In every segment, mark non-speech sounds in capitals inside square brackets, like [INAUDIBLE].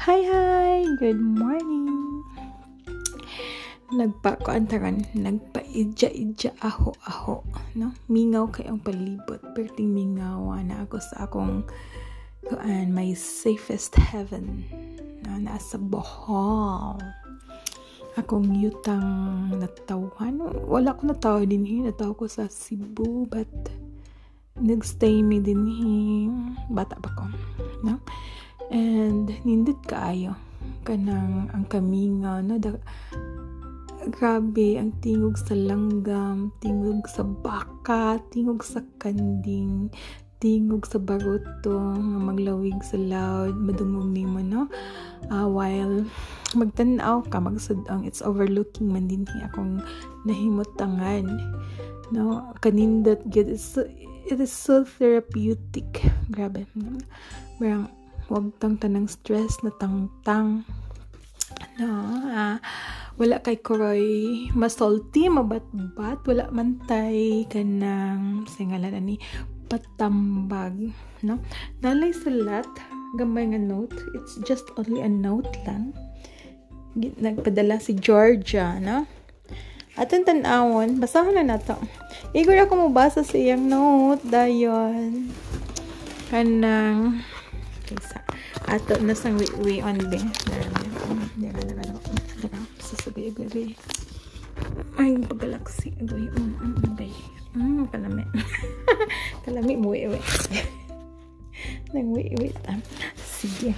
Hi, hi! Good morning! Nagpa-kuantaran, nagpa-idja-idja aho-aho, no? Mingaw kay ang palibot, perting mingawa na ako sa akong kuan, my safest heaven, na nasa Bohol. Akong yutang natawan, wala ko natawa din hi, natawa ko sa Cebu, but nagstay mi din hi, bata pa ko, no? And nindot kaayo kanang ang kaminga no? Da, grabe ang tingog sa langgam, tingog sa baka, tingog sa kanding, tingog sa baruto nga maglawig sa loud, madungog nimo no. Uh, while magtanaw ka magsud-ang it's overlooking man din akong nahimutangan no? Kanindot gid it's so, it is so therapeutic. Grabe. Parang Huwag tang tanang stress na tangtang. No, ah, wala kay Kuroy masalty, mabatbat, wala man tay kanang singalan ani patambag, no? Nalay sulat, gamay nga note, it's just only a note lang. Nagpadala si Georgia, no? Atong tanawon, basahan na nato. Igor ako mabasa sa iyang note, dayon. Kanang, kaysa ato na sang we, we on be dara dara dara dara sasabay agari ay pagalaksi. Agay um um agay um kalami. [LAUGHS] Kalami mo we [LAUGHS] nang we ta. Sige.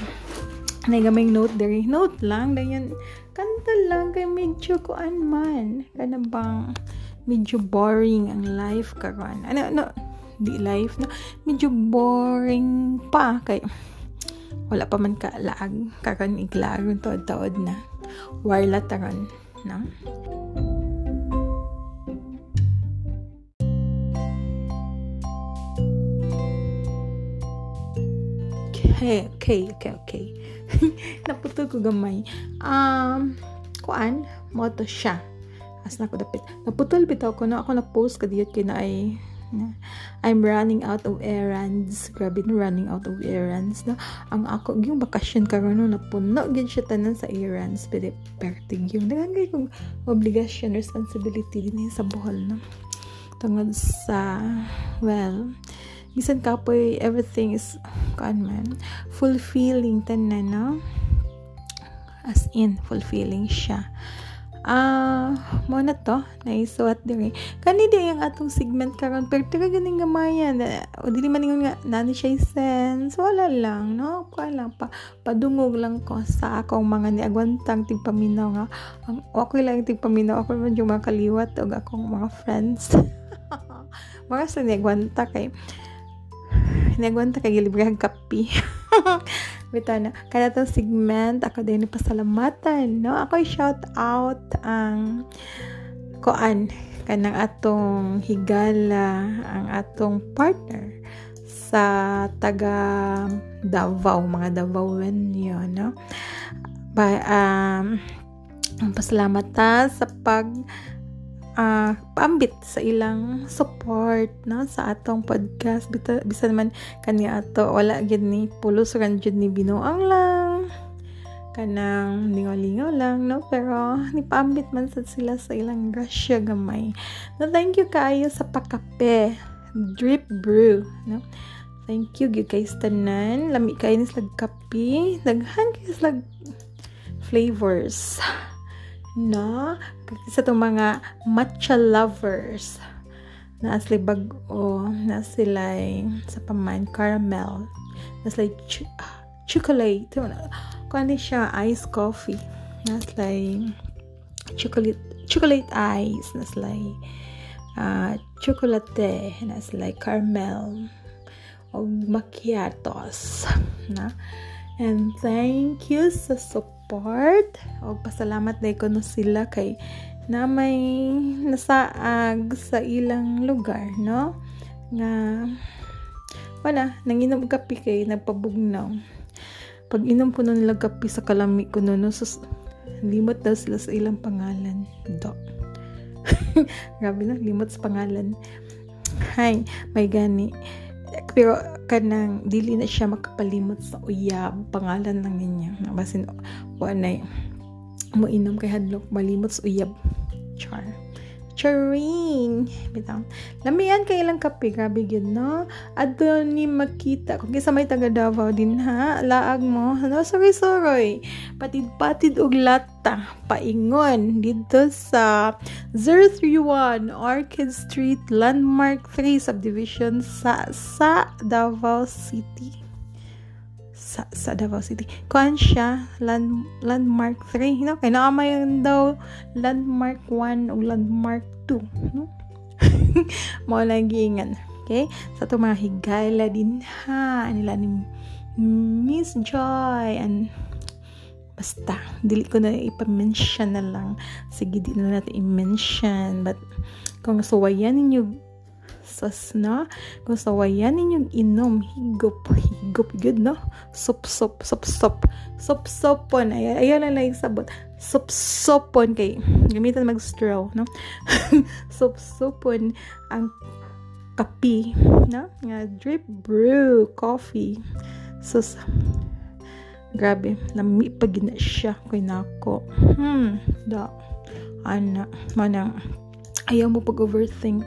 Nagamay note dere note lang dayan kanta lang kay medyo kuan man. Kana bang medyo boring ang life karon. Ano ano? Di life no? Medyo boring pa kay wala pa man ka laag karon iglaag tuod-tuod na. Warla taron no? Okay okay okay okay. [LAUGHS] Naputol ko gamay. Um kuan? Mo to siya. As na ko dapit. Naputol bitaw ko na ako na post kadiyot kay na ay I'm running out of errands. Grabe na running out of errands. No? Ang ako, yung bakasyon karon no, napuno gid siya tanan sa errands. Pero perting yung nagangay kong obligasyon, responsibility din sa buhol. No? Tungod sa, well, bisan kapoy, everything is, kan man, fulfilling tanan, no? As in, fulfilling siya ah uh, mo na to naisuat diri kani di ang atong segment karon pero taga ganing gamayan o dili man ingon nga nani siya sense? Wala lang no? Pa lang pa padungog lang ko sa akong mga niagwantang tigpaminaw nga. Ang okay lang tigpaminaw ako man yung mga kaliwat og akong mga friends. [LAUGHS] Mga sa niagwanta kay niagwanta kay gilibrehang kapi [LAUGHS] Bita na. Kaya itong segment, ako din pasalamatan, no? Ako shout out ang koan kanang atong higala ang atong partner sa taga Davao, mga Davaoan yun, no? By, um, pasalamat ta sa pag uh, paambit sa ilang support no sa atong podcast. Bita, bisan man kaniya ato wala gid ni pulos ran jud ni binuang lang. Kanang lingaw-lingaw lang no? Pero ni paambit man sad sila sa ilang grasya gamay. No thank you kaayo sa pakape drip brew no? Thank you gyud kay tanan lami kay ni slag kape daghan kay slag flavors na sa itong mga matcha lovers na sila bag-o na sila sa paman caramel na sila ch- chocolate. Kung ano siya ice coffee na sila chocolate chocolate ice na sila uh, chocolate na sila caramel o macchiatos na? And thank you sa support support. O pasalamat na ko no sila kay na may nasaag sa ilang lugar no? Nga wala nanginom kape kay nagpabugnaw. Pag inom ko nila kape sa kalami ko no, no sus, limot daw sila sa ilang pangalan do. [LAUGHS] Grabe na limot sa pangalan. Hay may gani pero kanang dili na siya makapalimot sa uyab pangalan lang niya. Basin wa na mo inom kay hadlok malimot sa uyab char Charing! Bitaw. Lamian kay ilang kape, grabe yun, no? Adto ni makita. Kung kisa may taga Davao din, ha? Laag mo. Ano, sorry, sorry. Patid-patid og lata. Paingon. Dito sa 031 Orchid Street, Landmark 3 Subdivision sa, sa Davao City sa, sa Davao City. Kuan siya, land, landmark 3, no? Kaya naamay daw landmark 1 o landmark 2, no? [LAUGHS] Mo lang giingan. Okay? Sa to mga higayla din ha, nila ni Miss Joy and basta, dili ko na ipa-mention na lang. Sige, di na natin i-mention. But, kung suwayan ninyo sas na kung sawayan ninyong inom higop higop good no? Sop sop sop sop. Sop sopon. Ay ayan lang lang sabot. Sop sopon kay gamitan mag straw no? [LAUGHS] Sop sopon ang kapi no? Nga drip brew coffee. So grabe lami pa siya kay nako. Hmm da. Ana manang ayaw mo pag overthink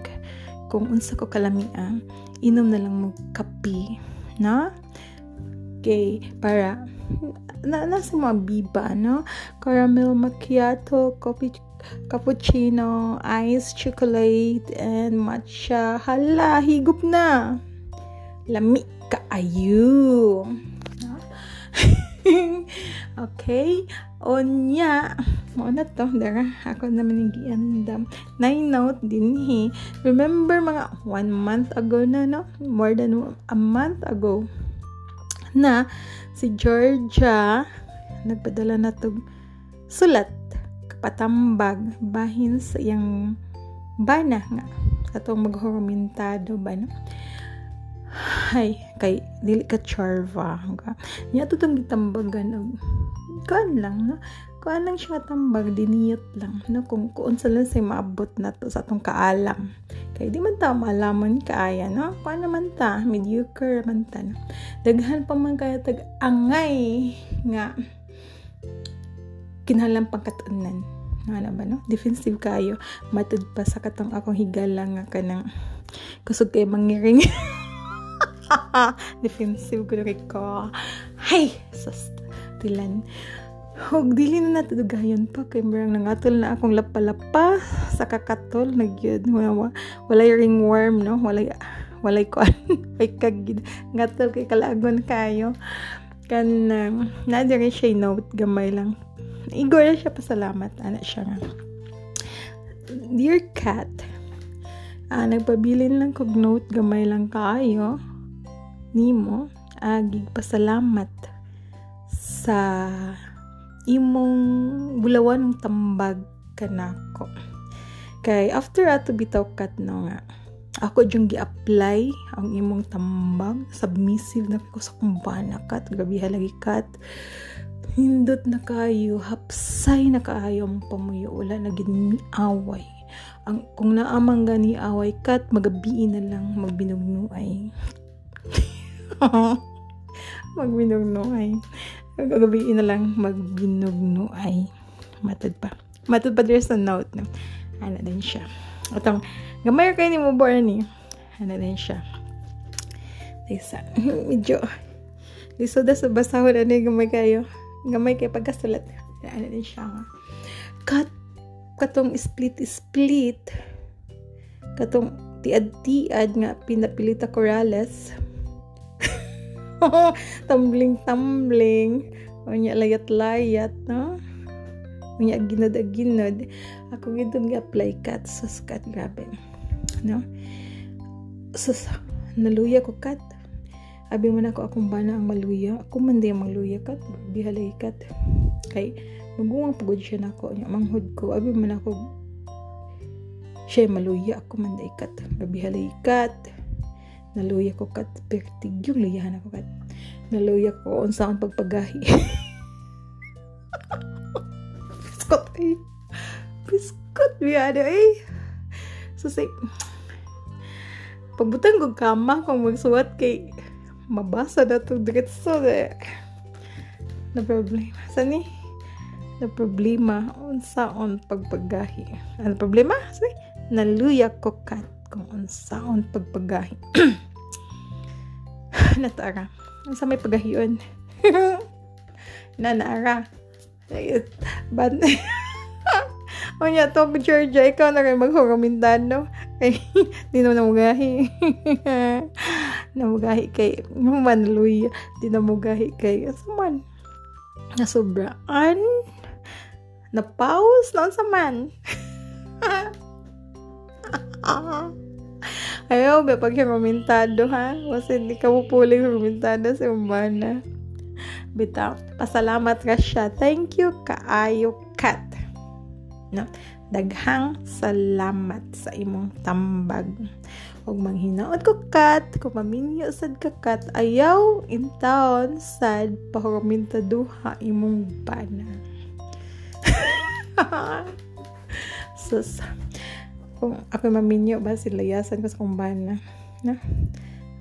kung unsa ko kalamian inom na lang mo kape na kay para na nasa mga biba no? Caramel macchiato coffee cappuccino ice chocolate and matcha. Hala higup na! Lami ka ayu [LAUGHS] okay? Onya mo na to. Dara ako naman yung giandam. Nine note din he. Remember mga one month ago na no? More than a month ago na si Georgia nagpadala na to sulat kapatambag bahin sa iyang bana nga atong maghurumintado ba no ay kay dili ka charva niya to tong gitambagan og kan lang no kuan lang siya tambag diniyot lang no? Kung kuon sa lang say maabot na to sa atong kaalam. Kay di man ta malaman kaaya no? Kuan naman ta? Mediocre man ta no? daghan pa man kaya tag angay nga kinahanglan pagkatunan ano ba no? Defensive kayo. Matud pa sa katong akong higala nga kanang kusog kay mangiring. [LAUGHS] Defensive ko ko. Hay! Sus tilan Hog dili na natudugayon pa kay murang nangatol na akong lapalapa sa kakatol nagyud wala walay ringworm no? Walay walay kuan [LAUGHS] ay kagid ngatol kay kalagon kayo. Kan uh, na diri siya note gamay lang. Igor siya pasalamat ana siya nga. Dear cat ah, nagpabilin lang kog note gamay lang kayo nimo agig ah, pasalamat sa imong bulawan ng tambag kanako. Kay after ato bitaw kat no nga ako jung gi-apply ang imong tambag submissive na ko sa kumbana kat grabe halagi kat. Hindot na kayo hapsay na kaayo ang pamuyo wala na away. Ang kung naamang gani away kat magabiin na lang magbinugnuay. [LAUGHS] Magbinugnuay Gagabiin na lang magginugno ay matad pa. Matad pa there's a note na. Ano din siya. Atong gamay kayo ni mo born ni. Ano din siya. Isa. [LAUGHS] Medyo. Liso da sa basahon ano gamay kayo. Gamay kayo pagkasulat. Ano din siya. Kat katong split split katong tiad-tiad nga pinapilita Corrales [LAUGHS] tumbling-tumbling. Unya layat-layat, no? Unya ginod-ginod. Ako gidon nga apply kat sa kat grabe. No? Sus, naluya ko kat. Abi man ako akong bana ang maluya. Ako man di maluya kat. Bihalay kat. Kay, maguwang pagod siya na ako. Manghod ko. Abi man ako siya maluya. Ako man di kat. Bihalay kat naluya ko kat pertig yung luyahan ako kat. Naluya ko unsa ang pagpagahi. [LAUGHS] Biskot ay biskot biyado eh. So say pagbutang ko kama kung magsuwat kay mabasa na to diretso de na problema. Sani na problema unsaon pagpagahi. Ano problema? Say naluya ko kat kung unsaon pagpagahi. [CLEARS THROAT] Natara unsa may pagahiyon [LAUGHS] na naara bad o niya to Georgia ikaw na rin maghurumindano [LAUGHS] ay di na namugahi. [LAUGHS] Namugahi kay manluya di namugahi kay asuman na sobraan na pause? Noon sa man [LAUGHS] ayaw ba pag rumintado ha? Kasi hindi ka pupuling rumintado sa umana bitaw pasalamat ka siya. Thank you kaayo kat. No? Daghang salamat sa imong tambag. Ug manghinaot ko kat kung maminyo sad ka kat ayaw in town sad pahuruminta duha imong bana. [LAUGHS] Sus kung ako maminyo ba silayasan ko sa kumbana na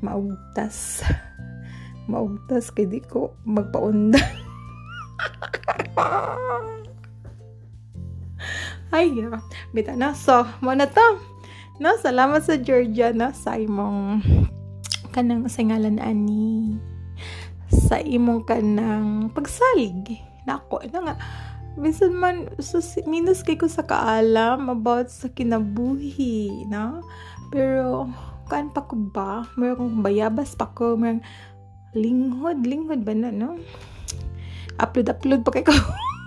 maugtas. [LAUGHS] Maugtas kay di ko magpaunda. [LAUGHS] Ay yeah. bita na so mo na to. No salamat sa Georgia no? Sa imong kanang singalan ani sa imong kanang pagsalig. Nako na nga minsan man so, minus kay ko sa kaalam about sa kinabuhi na pero kan pa ko ba? Meron kong bayabas pa ko meron linghod linghod ba na no? Upload upload pa kay ko.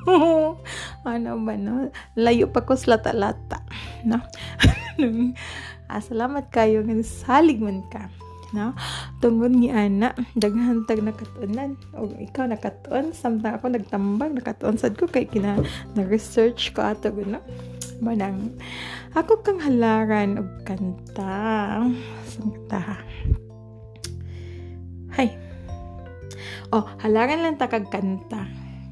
[LAUGHS] Ano ba no? Layo pa ko sa lata-lata no? [LAUGHS] Ah, salamat kayo salig man ka no? Tungod ni ana daghan tag nakatunan. O ikaw nakatuon. Samtang ako nagtambag nakatuon sad ko kay kina na research ko ato no? Manang ako kang halaran og kanta. Sangta hay. Oh halaran lang ta kag kanta.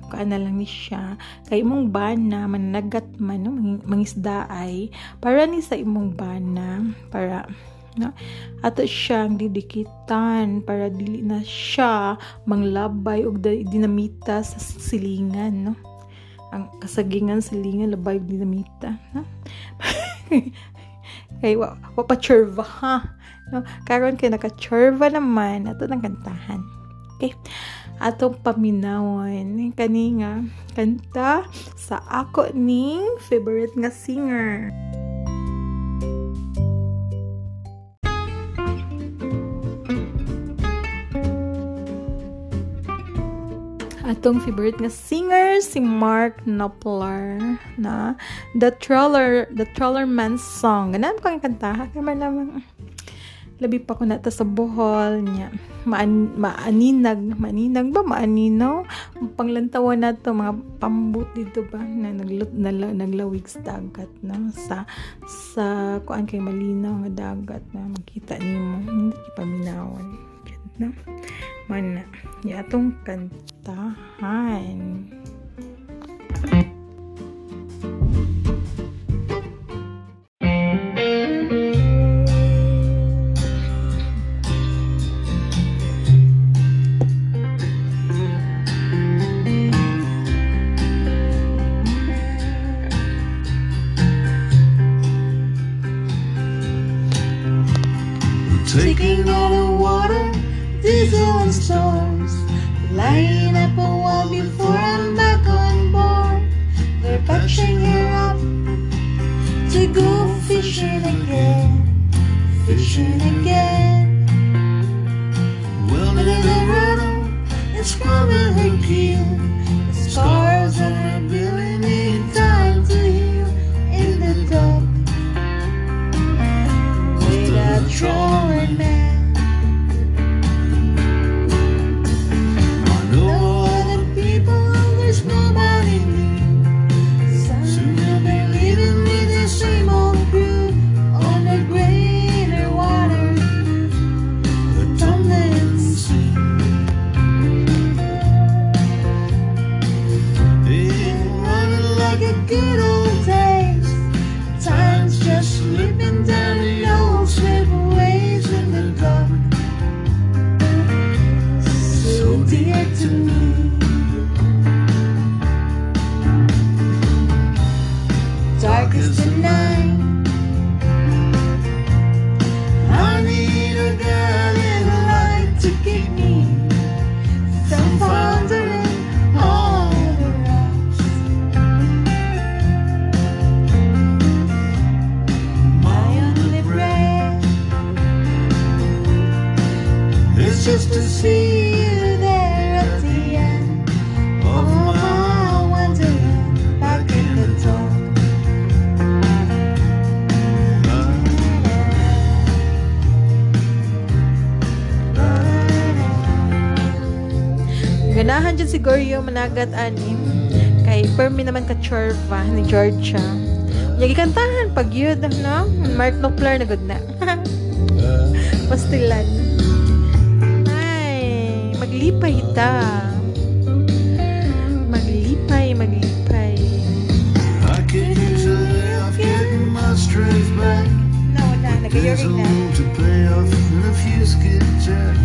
Kaana lang ni siya. Kay imong bana managat man no? Mangisda ay para ni sa imong bana para no ato siyang didikitan para dili na siya manglabay og dinamita sa silingan no? Ang kasagingan silingan labay og dinamita no? [LAUGHS] Kay wa, wa pa churva ha? No? Karon kay naka churva naman ato nang kantahan. Okay? Atong paminawon kani nga kanta sa ako ning favorite nga singer atong favorite nga singer si Mark Knopfler na The Troller The Troller Man song. Ganun ko ang kanta kaya naman labi pa ko na ta sa Bohol niya. Maan maaninag maaninag ba? Maaninaw? Panglantawan na to mga pambut dito ba? Na naglut na, naglawig sa dagat no? Sa sa kuan kay malinaw nga dagat na makita nimo. Hindi paminawan no man ya atong kantahan Taking all the water, diesel storms. Lying up a wall before I'm back on board. They're patching her up to go fishing again, fishing again. Well, the rudder, it's crumbling her keel. The siguro yung managat anim. Kay Permi naman ka chorva ni Georgia. Yung ikantahan pag yun, no? Mark Knopfler na good [LAUGHS] na. Pastilan. Ay, maglipay ta. Maglipay, maglipay. I could use a way of getting my strength back. Na, wala. There's a Nag-earring na. loan to pay off and a fuse get jacked.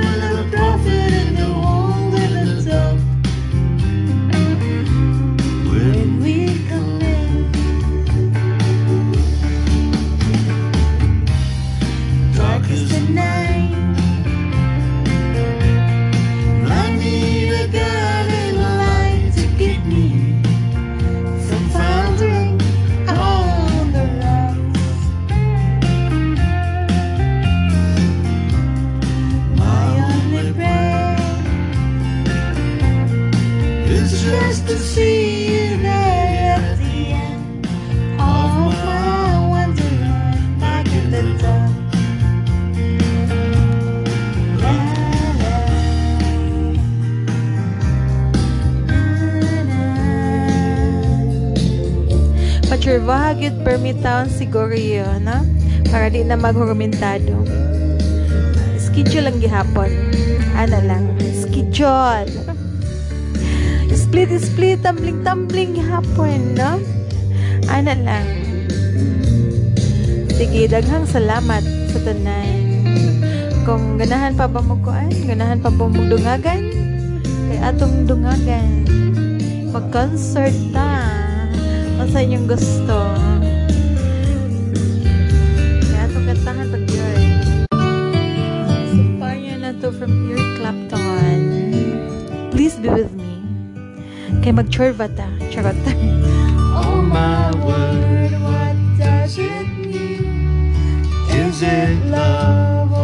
Na, na. Pachurvaha gyud permit taon siguro yun, no? Para di na maghurumentado. Schedule lang gihapon. Ano lang, schedule. Split, split, tumbling, tumbling gihapon, no? Ano lang. Sige, daghang salamat sa tanan. Kung ganahan pa ba mo ganahan pa ba mo kay atong dungagan. Mag-concert ta. Sa inyong gusto? Kaya atong kantahan pag yun. So, na to from Eric Clapton. Please be with me. Kay mag-chorva ta. Charot. [LAUGHS] Oh my word, what does it mean? Is it love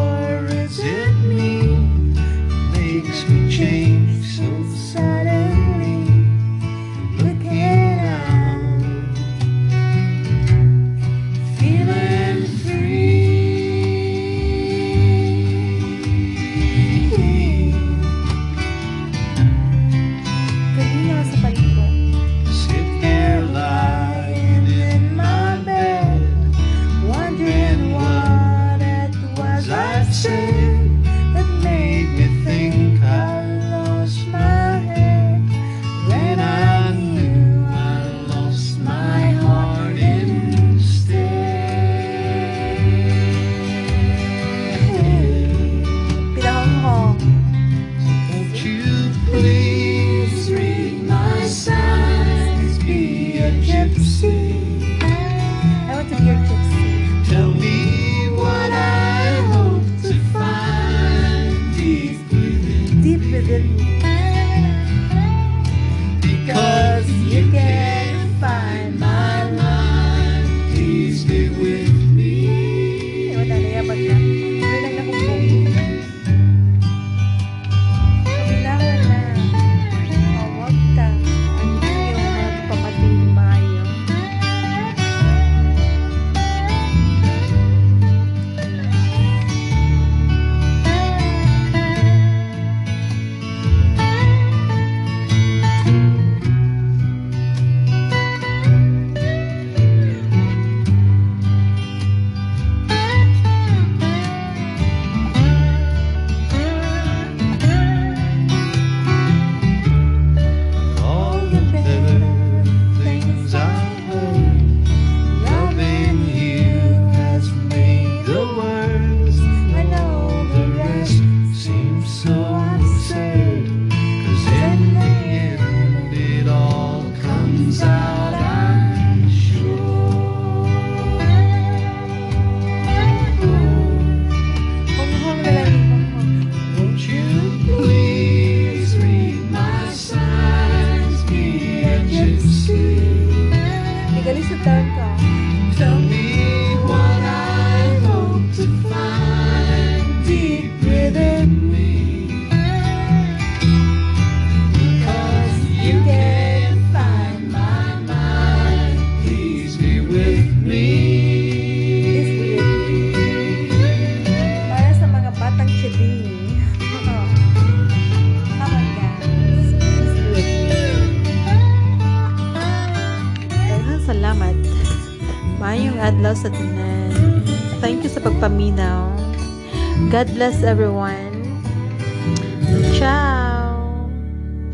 God bless everyone.